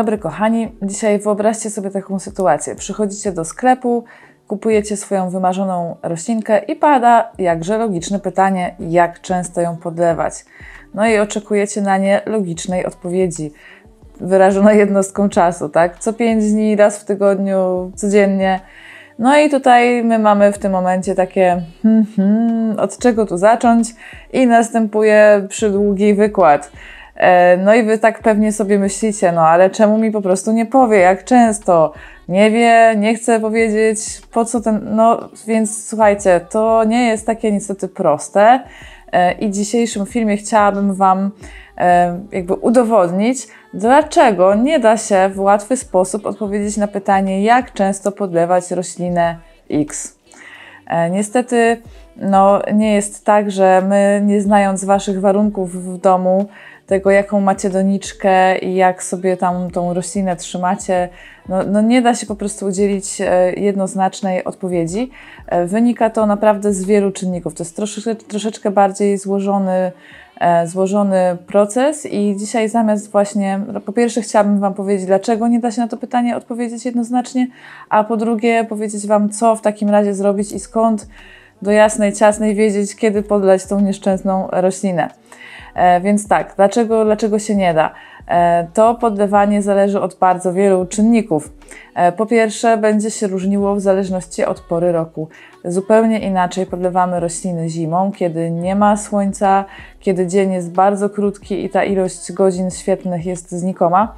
Dobry, kochani. Dzisiaj wyobraźcie sobie taką sytuację. Przychodzicie do sklepu, kupujecie swoją wymarzoną roślinkę i pada jakże logiczne pytanie, jak często ją podlewać. No i oczekujecie na nie logicznej odpowiedzi, wyrażonej jednostką czasu, tak? Co 5 dni, raz w tygodniu, codziennie. No i tutaj my mamy w tym momencie takie, hmm, hmm, od czego tu zacząć? I następuje przydługi wykład. E, no i wy tak pewnie sobie myślicie, no ale czemu mi po prostu nie powie, jak często? Nie wie, nie chce powiedzieć, po co ten. No więc słuchajcie, to nie jest takie niestety proste. E, I w dzisiejszym filmie chciałabym Wam e, jakby udowodnić, dlaczego nie da się w łatwy sposób odpowiedzieć na pytanie, jak często podlewać roślinę X. Niestety, no, nie jest tak, że my, nie znając Waszych warunków w domu, tego, jaką macie doniczkę i jak sobie tam tą roślinę trzymacie, no, no nie da się po prostu udzielić e, jednoznacznej odpowiedzi. E, wynika to naprawdę z wielu czynników. To jest troszeczkę, troszeczkę bardziej złożony, e, złożony proces i dzisiaj zamiast właśnie, no, po pierwsze chciałabym Wam powiedzieć, dlaczego nie da się na to pytanie odpowiedzieć jednoznacznie, a po drugie powiedzieć Wam, co w takim razie zrobić i skąd do jasnej, ciasnej wiedzieć, kiedy podlać tą nieszczęsną roślinę. E, więc tak, dlaczego, dlaczego się nie da? E, to podlewanie zależy od bardzo wielu czynników. E, po pierwsze, będzie się różniło w zależności od pory roku. Zupełnie inaczej podlewamy rośliny zimą, kiedy nie ma słońca, kiedy dzień jest bardzo krótki i ta ilość godzin świetnych jest znikoma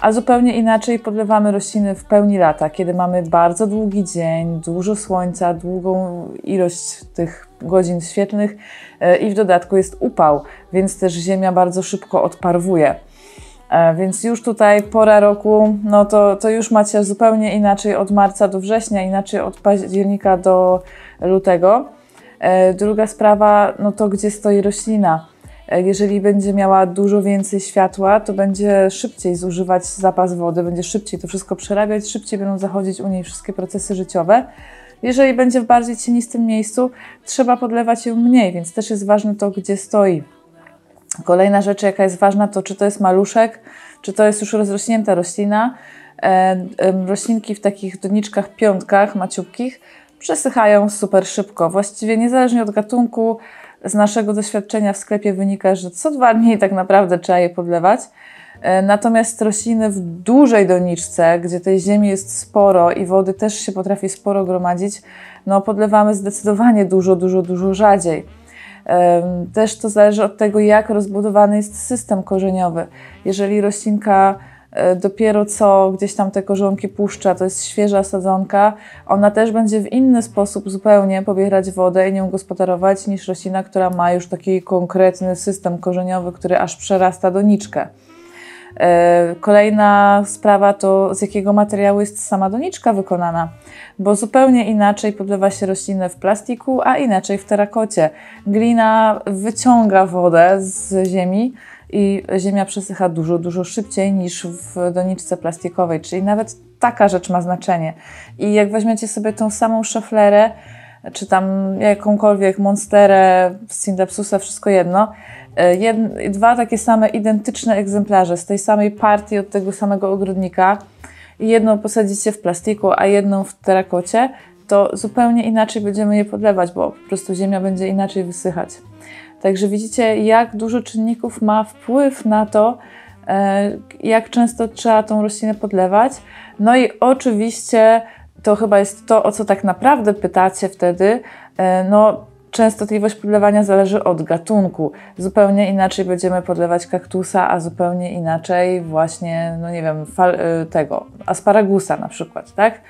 a zupełnie inaczej podlewamy rośliny w pełni lata, kiedy mamy bardzo długi dzień, dużo słońca, długą ilość tych godzin świetlnych e, i w dodatku jest upał, więc też ziemia bardzo szybko odparwuje. E, więc już tutaj pora roku, no to, to już macie zupełnie inaczej od marca do września, inaczej od października do lutego. E, druga sprawa, no to gdzie stoi roślina. E, jeżeli będzie miała dużo więcej światła, to będzie szybciej zużywać zapas wody, będzie szybciej to wszystko przerabiać, szybciej będą zachodzić u niej wszystkie procesy życiowe. Jeżeli będzie w bardziej cienistym miejscu, trzeba podlewać ją mniej, więc też jest ważne to, gdzie stoi. Kolejna rzecz, jaka jest ważna, to czy to jest maluszek, czy to jest już rozrośnięta roślina. E, roślinki w takich doniczkach, piątkach, maciubkich przesychają super szybko. Właściwie niezależnie od gatunku, z naszego doświadczenia w sklepie wynika, że co dwa dni tak naprawdę trzeba je podlewać. E, natomiast rośliny w dużej doniczce, gdzie tej ziemi jest sporo i wody też się potrafi sporo gromadzić, no podlewamy zdecydowanie dużo, dużo, dużo rzadziej. Też to zależy od tego, jak rozbudowany jest system korzeniowy. Jeżeli roślinka E, dopiero co gdzieś tam te korzonki puszcza, to jest świeża sadzonka, ona też będzie w inny sposób zupełnie pobierać wodę i nią gospodarować niż roślina, która ma już taki konkretny system korzeniowy, który aż przerasta doniczkę. E, kolejna sprawa to z jakiego materiału jest sama doniczka wykonana, bo zupełnie inaczej podlewa się roślinę w plastiku, a inaczej w terakocie. Glina wyciąga wodę z ziemi, i ziemia przesycha dużo, dużo szybciej niż w doniczce plastikowej, czyli nawet taka rzecz ma znaczenie. I jak weźmiecie sobie tą samą szaflerę, czy tam jakąkolwiek monsterę, syndapsusa, wszystko jedno, e, jed, dwa takie same identyczne egzemplarze z tej samej partii od tego samego ogrodnika i jedną posadzicie w plastiku, a jedną w terakocie, to zupełnie inaczej będziemy je podlewać, bo po prostu ziemia będzie inaczej wysychać. Także widzicie, jak dużo czynników ma wpływ na to, e, jak często trzeba tą roślinę podlewać. No i oczywiście to chyba jest to, o co tak naprawdę pytacie wtedy. E, no, częstotliwość podlewania zależy od gatunku. Zupełnie inaczej będziemy podlewać kaktusa, a zupełnie inaczej właśnie, no nie wiem, fal, e, tego, asparagusa na przykład, tak?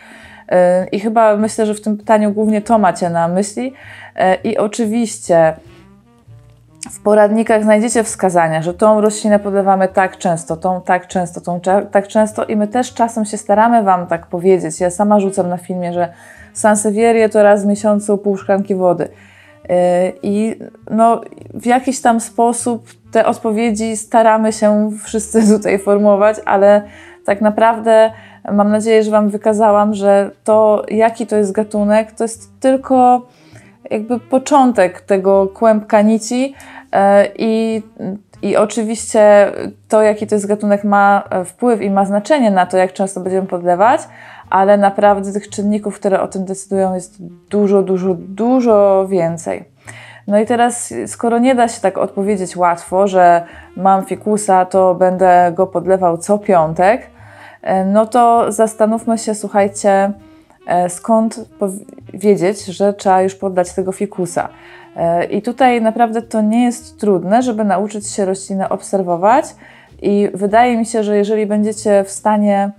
I chyba myślę, że w tym pytaniu głównie to macie na myśli. I oczywiście w poradnikach znajdziecie wskazania, że tą roślinę podlewamy tak często, tą tak często, tą tak często i my też czasem się staramy Wam tak powiedzieć. Ja sama rzucam na filmie, że Sansevierię to raz w miesiącu pół szklanki wody. Yy, I no, w jakiś tam sposób te odpowiedzi staramy się wszyscy tutaj formułować, ale tak naprawdę mam nadzieję, że Wam wykazałam, że to, jaki to jest gatunek, to jest tylko jakby początek tego kłębka nici, I, I oczywiście to, jaki to jest gatunek, ma wpływ i ma znaczenie na to, jak często będziemy podlewać, ale naprawdę tych czynników, które o tym decydują, jest dużo, dużo, dużo więcej. No i teraz, skoro nie da się tak odpowiedzieć łatwo, że mam fikusa, to będę go podlewał co piątek, e, no to zastanówmy się, słuchajcie, e, skąd wiedzieć, że trzeba już poddać tego fikusa. I tutaj naprawdę to nie jest trudne, żeby nauczyć się roślinę obserwować. I wydaje mi się, że jeżeli będziecie w stanie,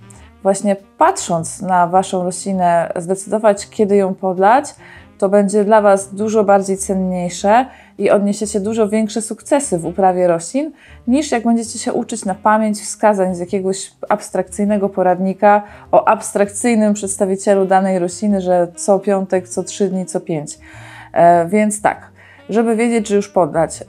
właśnie patrząc na waszą roślinę, zdecydować, kiedy ją podlać, to będzie dla Was dużo bardziej cenniejsze i odniesiecie dużo większe sukcesy w uprawie roślin, niż jak będziecie się uczyć na pamięć wskazań z jakiegoś abstrakcyjnego poradnika o abstrakcyjnym przedstawicielu danej rośliny, że co piątek, co trzy dni, co pięć. E, więc tak, żeby wiedzieć, że już podać,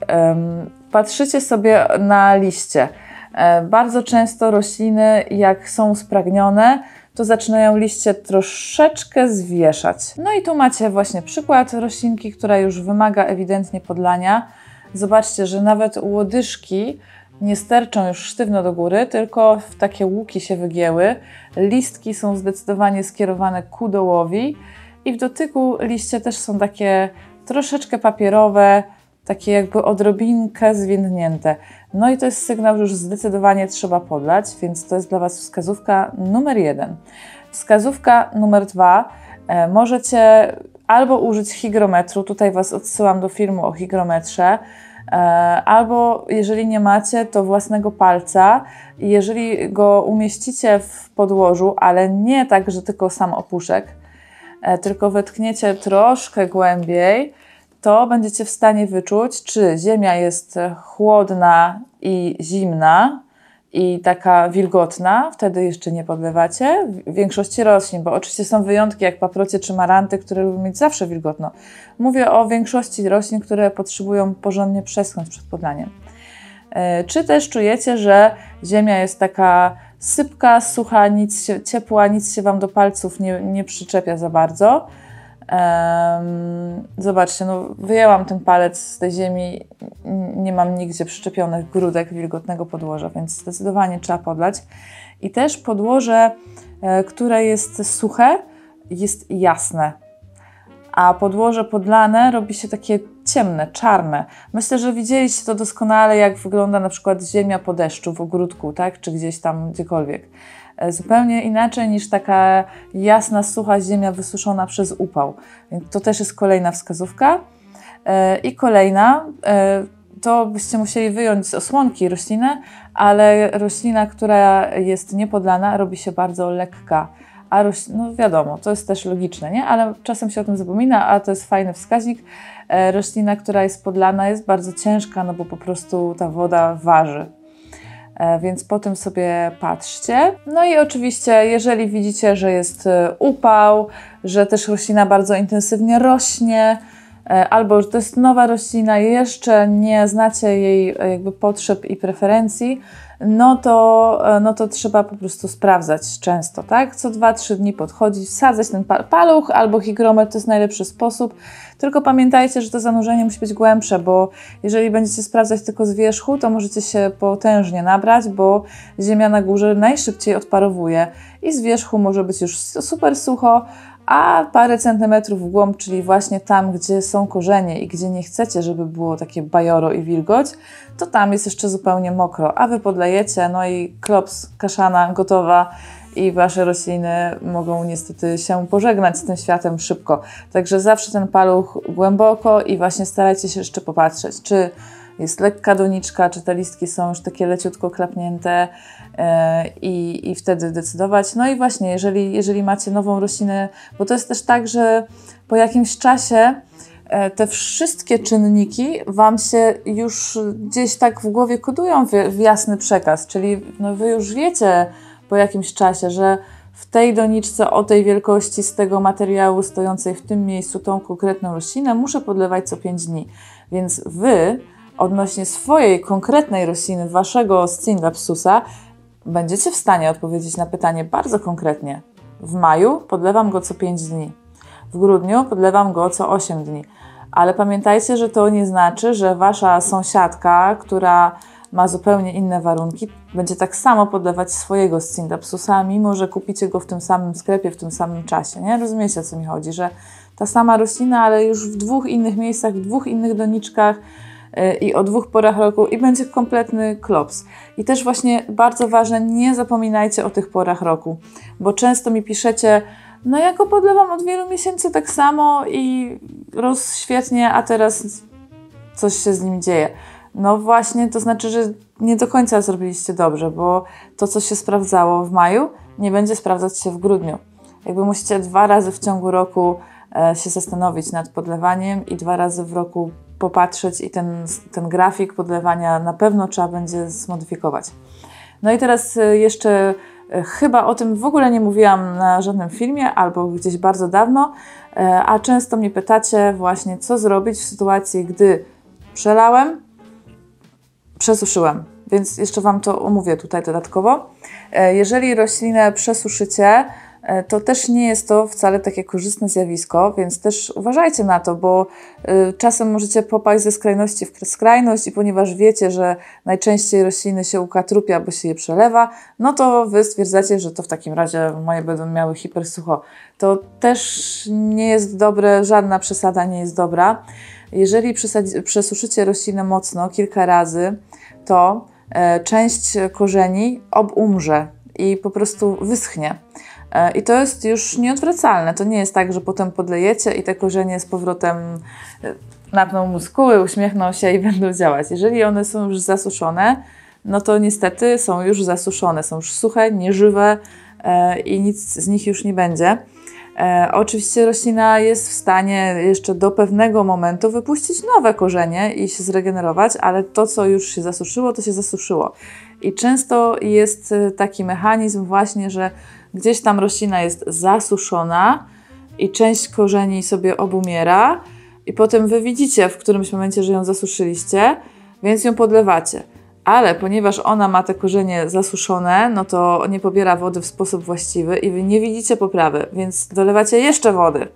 patrzycie sobie na liście. E, bardzo często rośliny, jak są spragnione, to zaczynają liście troszeczkę zwieszać. No i tu macie właśnie przykład roślinki, która już wymaga ewidentnie podlania. Zobaczcie, że nawet łodyżki nie sterczą już sztywno do góry, tylko w takie łuki się wygięły. Listki są zdecydowanie skierowane ku dołowi i w dotyku liście też są takie troszeczkę papierowe, takie jakby odrobinkę zwiędnięte. No i to jest sygnał, że już zdecydowanie trzeba podlać, więc to jest dla Was wskazówka numer jeden. Wskazówka numer dwa. E, możecie albo użyć hygrometru, tutaj Was odsyłam do filmu o hygrometrze, e, albo jeżeli nie macie, to własnego palca. Jeżeli go umieścicie w podłożu, ale nie tak, że tylko sam opuszek, tylko wetkniecie troszkę głębiej, to będziecie w stanie wyczuć, czy ziemia jest chłodna i zimna i taka wilgotna, wtedy jeszcze nie podlewacie. W większości roślin, bo oczywiście są wyjątki jak paprocie czy maranty, które lubią mieć zawsze wilgotno. Mówię o większości roślin, które potrzebują porządnie przeschnąć przed podlaniem. E, czy też czujecie, że ziemia jest taka sypka, sucha, nic się, ciepła, nic się Wam do palców nie, nie przyczepia za bardzo? zobaczcie, no wyjęłam ten palec z tej ziemi, nie mam nigdzie przyczepionych grudek wilgotnego podłoża, więc zdecydowanie trzeba podlać. I też podłoże, e, które jest suche, jest jasne, a podłoże podlane robi się takie ciemne, czarne. Myślę, że widzieliście to doskonale, jak wygląda na przykład ziemia po deszczu w ogródku, tak? czy gdzieś tam gdziekolwiek. E, zupełnie inaczej niż taka jasna, sucha ziemia wysuszona przez upał. To też jest kolejna wskazówka. E, I kolejna, e, to byście musieli wyjąć z osłonki roślinę, ale roślina, która jest niepodlana, robi się bardzo lekka. A roś... no wiadomo, to jest też logiczne, nie? Ale czasem się o tym zapomina, a to jest fajny wskaźnik. Roślina, która jest podlana, jest bardzo ciężka, no bo po prostu ta woda waży. E, więc po tym sobie patrzcie. No i oczywiście, jeżeli widzicie, że jest e, upał, że też roślina bardzo intensywnie rośnie, e, albo że to jest nowa roślina, jeszcze nie znacie jej jakby potrzeb i preferencji, no to, no to trzeba po prostu sprawdzać często, tak? Co 2-3 dni podchodzić, wsadzać ten paluch albo hygrometr to jest najlepszy sposób. Tylko pamiętajcie, że to zanurzenie musi być głębsze, bo jeżeli będziecie sprawdzać tylko z wierzchu, to możecie się potężnie nabrać, bo ziemia na górze najszybciej odparowuje i z wierzchu może być już super sucho, a parę centymetrów w głąb, czyli właśnie tam, gdzie są korzenie i gdzie nie chcecie, żeby było takie bajoro i wilgoć, to tam jest jeszcze zupełnie mokro, a wy podlejecie, no i klops, kaszana gotowa i wasze rośliny mogą niestety się pożegnać z tym światem szybko. Także zawsze ten paluch głęboko i właśnie starajcie się jeszcze popatrzeć, czy jest lekka doniczka, czy te listki są już takie leciutko klapnięte yy, i, i wtedy decydować. No i właśnie, jeżeli, jeżeli macie nową roślinę, bo to jest też tak, że po jakimś czasie e, te wszystkie czynniki Wam się już gdzieś tak w głowie kodują w jasny przekaz, czyli no Wy już wiecie, po jakimś czasie, że w tej doniczce o tej wielkości z tego materiału stojącej w tym miejscu tą konkretną roślinę muszę podlewać co 5 dni. Więc Wy odnośnie swojej konkretnej rośliny, Waszego Scindapsusa, będziecie w stanie odpowiedzieć na pytanie bardzo konkretnie. W maju podlewam go co 5 dni. W grudniu podlewam go co 8 dni. Ale pamiętajcie, że to nie znaczy, że Wasza sąsiadka, która ma zupełnie inne warunki, będzie tak samo podlewać swojego Scindapsusa, mimo że kupicie go w tym samym sklepie, w tym samym czasie. Nie? Rozumiecie, o co mi chodzi? Że ta sama roślina, ale już w dwóch innych miejscach, w dwóch innych doniczkach i o dwóch porach roku i będzie kompletny klops. I też właśnie bardzo ważne, nie zapominajcie o tych porach roku, bo często mi piszecie, no ja go podlewam od wielu miesięcy tak samo i rósł świetnie, a teraz coś się z nim dzieje. No właśnie, to znaczy, że nie do końca zrobiliście dobrze, bo to, co się sprawdzało w maju, nie będzie sprawdzać się w grudniu. Jakby musicie dwa razy w ciągu roku e, się zastanowić nad podlewaniem i dwa razy w roku popatrzeć i ten, ten grafik podlewania na pewno trzeba będzie zmodyfikować. No i teraz e, jeszcze e, chyba o tym w ogóle nie mówiłam na żadnym filmie albo gdzieś bardzo dawno, a często mnie pytacie właśnie, co zrobić w sytuacji, gdy przelałem, przesuszyłem. Więc jeszcze Wam to omówię tutaj dodatkowo. E, jeżeli roślinę przesuszycie, e, to też nie jest to wcale takie korzystne zjawisko, więc też uważajcie na to, bo e, czasem możecie popaść ze skrajności w skrajność i ponieważ wiecie, że najczęściej rośliny się ukatrupia, bo się je przelewa, no to Wy stwierdzacie, że to w takim razie moje będą miały hipersucho. To też nie jest dobre, żadna przesada nie jest dobra. Jeżeli przesuszycie roślinę mocno kilka razy, to e, część korzeni obumrze i po prostu wyschnie. E, I to jest już nieodwracalne. To nie jest tak, że potem podlejecie i te korzenie z powrotem e, napną muskuły, uśmiechną się i będą działać. Jeżeli one są już zasuszone, no to niestety są już zasuszone, są już suche, nieżywe i nic z nich już nie będzie. E, oczywiście roślina jest w stanie jeszcze do pewnego momentu wypuścić nowe korzenie i się zregenerować, ale to, co już się zasuszyło, to się zasuszyło. I często jest e, taki mechanizm właśnie, że gdzieś tam roślina jest zasuszona i część korzeni sobie obumiera i potem wy widzicie w którymś momencie, że ją zasuszyliście, więc ją podlewacie ale ponieważ ona ma te korzenie zasuszone, no to nie pobiera wody w sposób właściwy i wy nie widzicie poprawy, więc dolewacie jeszcze wody.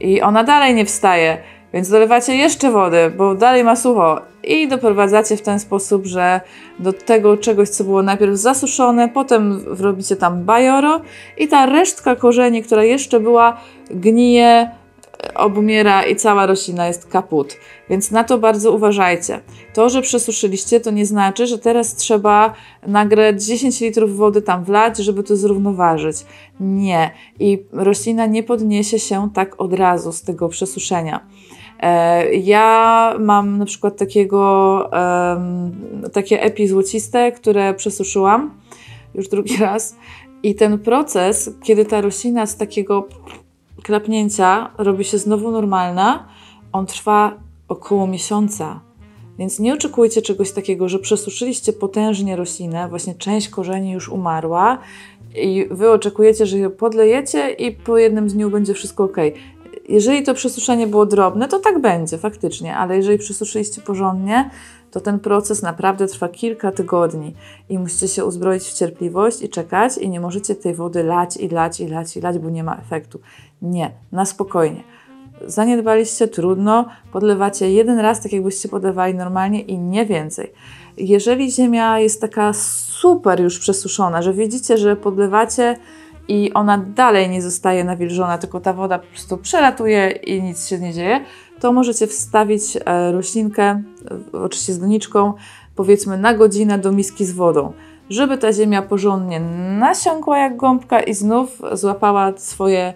I ona dalej nie wstaje, więc dolewacie jeszcze wody, bo dalej ma sucho. I doprowadzacie w ten sposób, że do tego czegoś, co było najpierw zasuszone, potem robicie tam bajoro i ta resztka korzeni, która jeszcze była, gnije, obumiera i cała roślina jest kaput. Więc na to bardzo uważajcie. To, że przesuszyliście, to nie znaczy, że teraz trzeba nagle 10 litrów wody tam wlać, żeby to zrównoważyć. Nie. I roślina nie podniesie się tak od razu z tego przesuszenia. E, ja mam na przykład takiego, takie epi złociste, które przesuszyłam już drugi raz. I ten proces, kiedy ta roślina z takiego klapnięcia robi się znowu normalna, on trwa około miesiąca. Więc nie oczekujcie czegoś takiego, że przesuszyliście potężnie roślinę, właśnie część korzeni już umarła i wy oczekujecie, że ją podlejecie i po jednym dniu będzie wszystko ok. Jeżeli to przesuszenie było drobne, to tak będzie faktycznie, ale jeżeli przesuszyliście porządnie, to ten proces naprawdę trwa kilka tygodni i musicie się uzbroić w cierpliwość i czekać i nie możecie tej wody lać i lać i lać i lać, bo nie ma efektu. Nie, na spokojnie. Zaniedbaliście, trudno, podlewacie jeden raz, tak jakbyście podlewali normalnie i nie więcej. Jeżeli ziemia jest taka super już przesuszona, że widzicie, że podlewacie i ona dalej nie zostaje nawilżona, tylko ta woda po prostu przelatuje i nic się nie dzieje, to możecie wstawić e, roślinkę, oczywiście z doniczką, powiedzmy na godzinę do miski z wodą, żeby ta ziemia porządnie nasiąkła jak gąbka i znów złapała swoje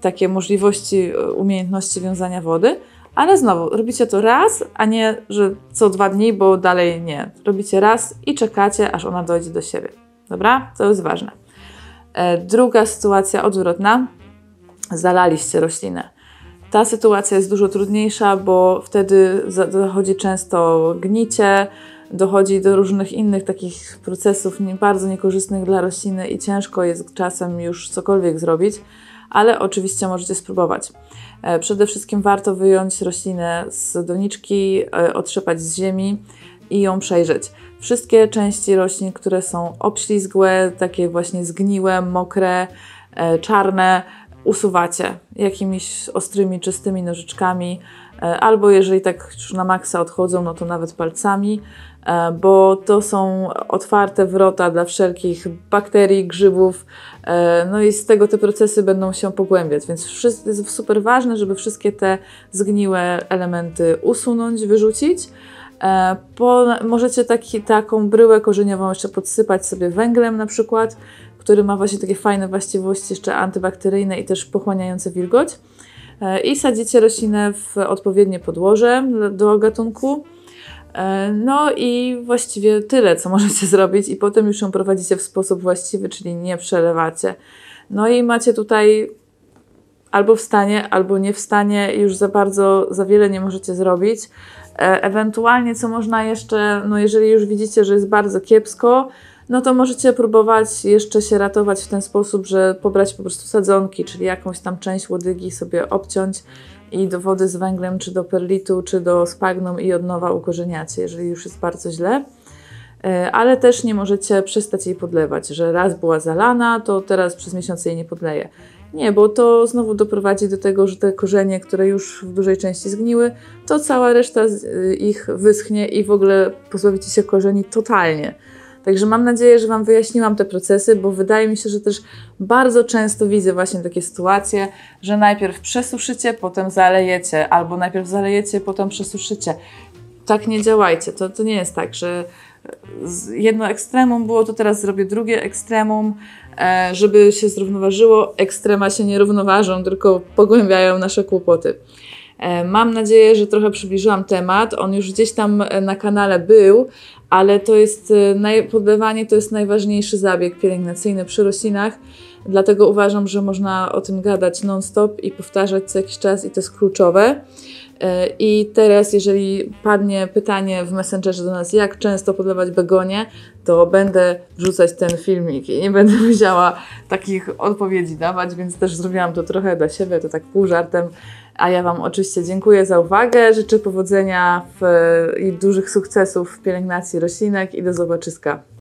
takie możliwości, e, umiejętności wiązania wody. Ale znowu, robicie to raz, a nie, że co dwa dni, bo dalej nie. Robicie raz i czekacie, aż ona dojdzie do siebie. Dobra? To jest ważne. E, druga sytuacja odwrotna. Zalaliście roślinę. Ta sytuacja jest dużo trudniejsza, bo wtedy dochodzi często gnicie, dochodzi do różnych innych takich procesów bardzo niekorzystnych dla rośliny i ciężko jest czasem już cokolwiek zrobić, ale oczywiście możecie spróbować. E, przede wszystkim warto wyjąć roślinę z doniczki, e, otrzepać z ziemi i ją przejrzeć. Wszystkie części roślin, które są obślizgłe, takie właśnie zgniłe, mokre, e, czarne, usuwacie jakimiś ostrymi, czystymi nożyczkami, e, albo jeżeli tak już na maksa odchodzą, no to nawet palcami. e, bo to są otwarte wrota dla wszelkich bakterii, grzybów, e, no i z tego te procesy będą się pogłębiać, więc jest super ważne, żeby wszystkie te zgniłe elementy usunąć, wyrzucić. E, po, możecie taki, taką bryłę korzeniową jeszcze podsypać sobie węglem na przykład, który ma właśnie takie fajne właściwości jeszcze antybakteryjne i też pochłaniające wilgoć. E, I sadzicie roślinę w odpowiednie podłoże do gatunku. E, no i właściwie tyle, co możecie zrobić, i potem już ją prowadzicie w sposób właściwy, czyli nie przelewacie. No i macie tutaj albo w stanie, albo nie w stanie, już za bardzo, za wiele nie możecie zrobić. E, ewentualnie, co można jeszcze, no jeżeli już widzicie, że jest bardzo kiepsko, no to możecie próbować jeszcze się ratować w ten sposób, że pobrać po prostu sadzonki, czyli jakąś tam część łodygi sobie obciąć i do wody z węglem, czy do perlitu, czy do spagnum i od nowa ukorzeniacie, jeżeli już jest bardzo źle. E, ale też nie możecie przestać jej podlewać, że raz była zalana, to teraz przez miesiąc jej nie podleję. Nie, bo to znowu doprowadzi do tego, że te korzenie, które już w dużej części zgniły, to cała reszta y, ich wyschnie i w ogóle pozbawicie się korzeni totalnie. Także mam nadzieję, że Wam wyjaśniłam te procesy, bo wydaje mi się, że też bardzo często widzę właśnie takie sytuacje, że najpierw przesuszycie, potem zalejecie, albo najpierw zalejecie, potem przesuszycie. Tak nie działajcie. To, to nie jest tak, że jedno ekstremum było, to teraz zrobię drugie ekstremum, e, żeby się zrównoważyło. Ekstrema się nie równoważą, tylko pogłębiają nasze kłopoty. E, mam nadzieję, że trochę przybliżyłam temat. On już gdzieś tam e, na kanale był, ale to jest podlewanie to jest najważniejszy zabieg pielęgnacyjny przy roślinach. Dlatego uważam, że można o tym gadać non-stop i powtarzać co jakiś czas i to jest kluczowe. E, I teraz, jeżeli padnie pytanie w Messengerze do nas, jak często podlewać begonie, to będę wrzucać ten filmik i nie będę musiała takich odpowiedzi dawać, więc też zrobiłam to trochę dla siebie, to tak pół żartem. A ja Wam oczywiście dziękuję za uwagę, życzę powodzenia w, i dużych sukcesów w pielęgnacji roślinek i do zobaczyska.